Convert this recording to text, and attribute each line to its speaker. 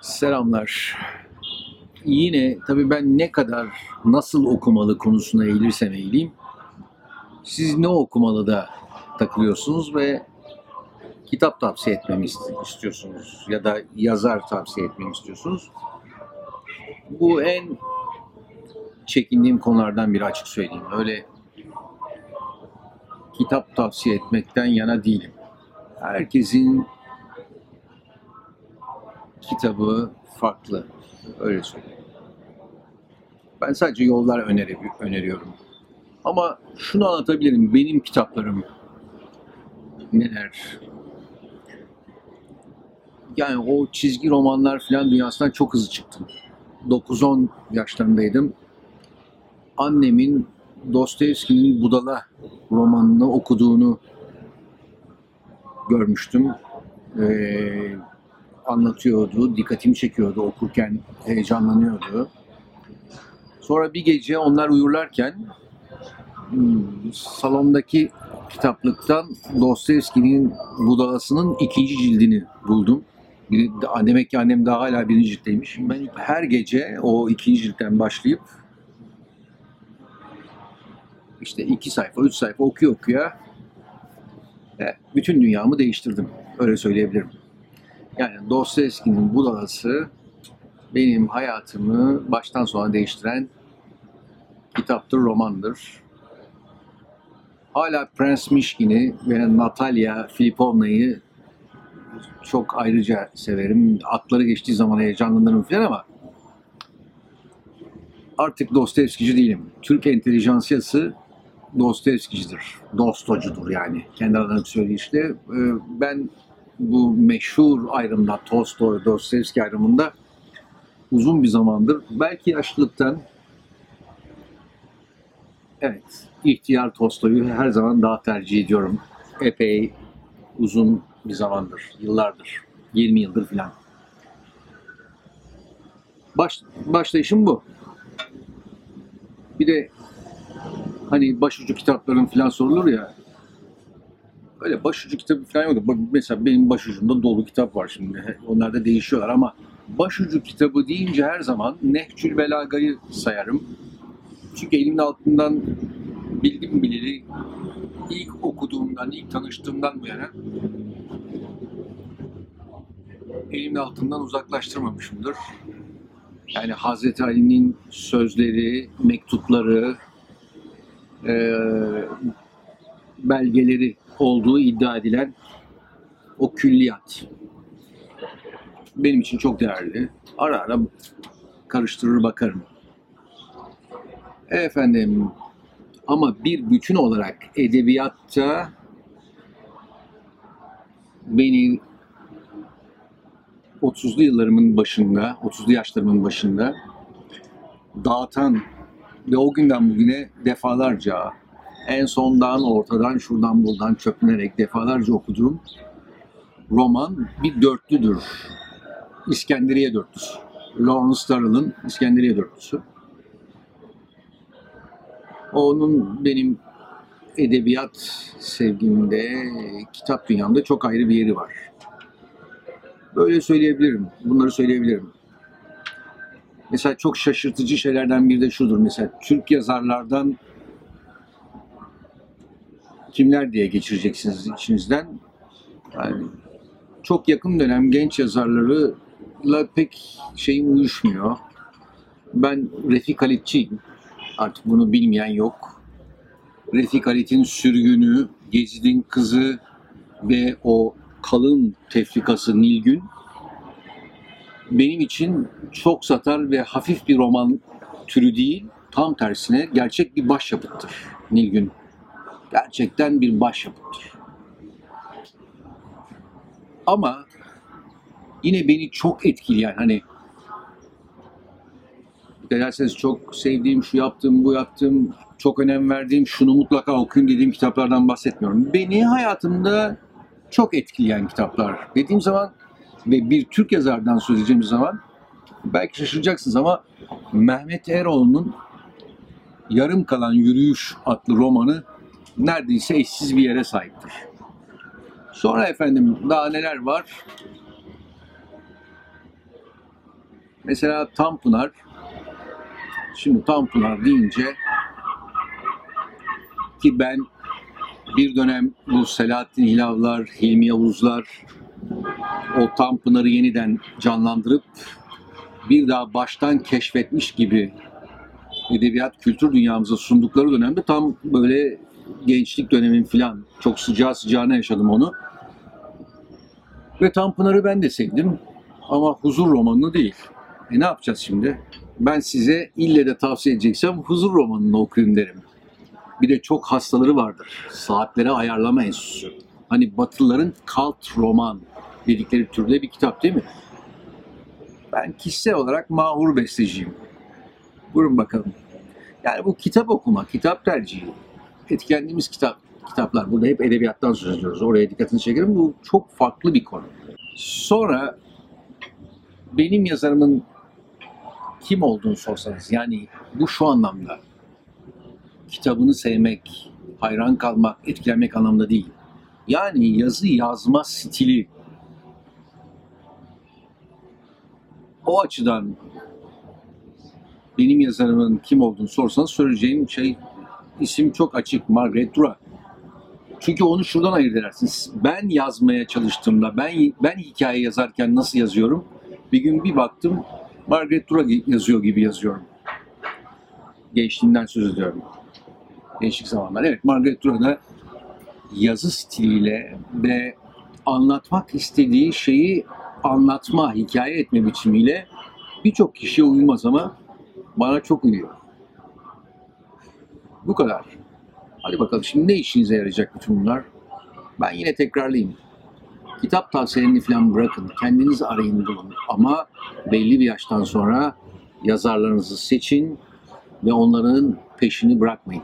Speaker 1: Selamlar. Yine tabii ben ne kadar nasıl okumalı konusuna eğilirsem eğileyim. Siz ne okumalı da takılıyorsunuz ve kitap tavsiye etmemi ist- istiyorsunuz ya da yazar tavsiye etmemi istiyorsunuz. Bu en çekindiğim konulardan biri açık söyleyeyim. Öyle kitap tavsiye etmekten yana değilim. Herkesin kitabı farklı. Öyle söyleyeyim. Ben sadece yollar öneri, öneriyorum. Ama şunu anlatabilirim. Benim kitaplarım neler? Yani o çizgi romanlar falan dünyasından çok hızlı çıktım. 9-10 yaşlarındaydım. Annemin Dostoyevski'nin Budala romanını okuduğunu görmüştüm. Ee, anlatıyordu, dikkatimi çekiyordu okurken heyecanlanıyordu. Sonra bir gece onlar uyurlarken hmm, salondaki kitaplıktan Dostoyevski'nin Budalası'nın ikinci cildini buldum. Demek ki annem daha hala birinci ciltteymiş. Ben her gece o ikinci ciltten başlayıp işte iki sayfa, üç sayfa okuya okuya e, bütün dünyamı değiştirdim. Öyle söyleyebilirim. Yani Dostoyevski'nin Budalası benim hayatımı baştan sona değiştiren kitaptır, romandır. Hala Prens Mişkin'i ve Natalya Filipovna'yı çok ayrıca severim. Atları geçtiği zaman heyecanlanırım falan ama artık Dostoyevskici değilim. Türk entelijansiyası Dostoyevskicidir. Dostocudur yani. Kendi adına söyleyişle. Ee, Ben bu meşhur ayrımda Tolstoy, Dostoyevski ayrımında uzun bir zamandır belki yaşlılıktan evet ihtiyar Tolstoy'u her zaman daha tercih ediyorum. Epey uzun bir zamandır, yıllardır, 20 yıldır filan. Baş, başlayışım bu. Bir de hani başucu kitapların filan sorulur ya öyle başucu kitabı falan yok. Bak Mesela benim başucumda dolu kitap var şimdi. Onlar da değişiyorlar ama başucu kitabı deyince her zaman Nehcül Belaga'yı sayarım. Çünkü elimin altından bildim bileli ilk okuduğumdan, ilk tanıştığımdan bu yana elimin altından uzaklaştırmamışımdır. Yani Hazreti Ali'nin sözleri, mektupları, eee belgeleri olduğu iddia edilen o külliyat. Benim için çok değerli. Ara ara karıştırır bakarım. Efendim ama bir bütün olarak edebiyatta beni 30'lu yıllarımın başında, 30'lu yaşlarımın başında dağıtan ve o günden bugüne defalarca en sondan, ortadan, şuradan, buradan çöpünerek defalarca okuduğum roman bir dörtlüdür. İskenderiye dörtlüsü. Lawrence Durrell'ın İskenderiye dörtlüsü. Onun benim edebiyat sevgimde, kitap dünyamda çok ayrı bir yeri var. Böyle söyleyebilirim. Bunları söyleyebilirim. Mesela çok şaşırtıcı şeylerden biri de şudur. Mesela Türk yazarlardan kimler diye geçireceksiniz içinizden. Yani çok yakın dönem genç yazarlarıyla pek şeyim uyuşmuyor. Ben Refik Halitçiyim. Artık bunu bilmeyen yok. Refik Halit'in sürgünü, Gezi'nin kızı ve o kalın tefrikası Nilgün benim için çok satar ve hafif bir roman türü değil, tam tersine gerçek bir başyapıttır Nilgün gerçekten bir başyapıttır. Ama yine beni çok etkileyen hani derseniz çok sevdiğim, şu yaptığım, bu yaptığım, çok önem verdiğim, şunu mutlaka okuyun dediğim kitaplardan bahsetmiyorum. Beni hayatımda çok etkileyen kitaplar dediğim zaman ve bir Türk yazardan söz edeceğim zaman belki şaşıracaksınız ama Mehmet Eroğlu'nun Yarım Kalan Yürüyüş adlı romanı neredeyse eşsiz bir yere sahiptir. Sonra efendim daha neler var? Mesela Tanpınar, şimdi Tanpınar deyince ki ben bir dönem bu Selahattin Hilavlar, Hilmi Yavuzlar o Tanpınar'ı yeniden canlandırıp bir daha baştan keşfetmiş gibi edebiyat kültür dünyamıza sundukları dönemde tam böyle gençlik dönemim falan çok sıcağı sıcağına yaşadım onu. Ve Tanpınar'ı ben de sevdim ama huzur romanını değil. E ne yapacağız şimdi? Ben size ille de tavsiye edeceksem huzur romanını okuyun derim. Bir de çok hastaları vardır. Saatlere ayarlama enstitüsü. Hani Batılıların kalt roman dedikleri türde bir kitap değil mi? Ben kişisel olarak mahur besteciyim. Buyurun bakalım. Yani bu kitap okuma, kitap tercihi, etkilendiğimiz kitap, kitaplar. Burada hep edebiyattan söz ediyoruz. Oraya dikkatini çekerim. Bu çok farklı bir konu. Sonra benim yazarımın kim olduğunu sorsanız yani bu şu anlamda kitabını sevmek, hayran kalmak, etkilenmek anlamda değil. Yani yazı yazma stili o açıdan benim yazarımın kim olduğunu sorsanız söyleyeceğim şey isim çok açık Margaret Dura. Çünkü onu şuradan ayırt edersiniz. Ben yazmaya çalıştığımda, ben ben hikaye yazarken nasıl yazıyorum? Bir gün bir baktım Margaret Dura yazıyor gibi yazıyorum. Gençliğimden söz ediyorum. Gençlik zamanlar. Evet Margaret Dura'da yazı stiliyle ve anlatmak istediği şeyi anlatma, hikaye etme biçimiyle birçok kişiye uymaz ama bana çok uyuyor. Bu kadar. Hadi bakalım şimdi ne işinize yarayacak bütün bunlar? Ben yine tekrarlayayım. Kitap tavsiyelerini falan bırakın. Kendiniz arayın bulun. Ama belli bir yaştan sonra yazarlarınızı seçin ve onların peşini bırakmayın.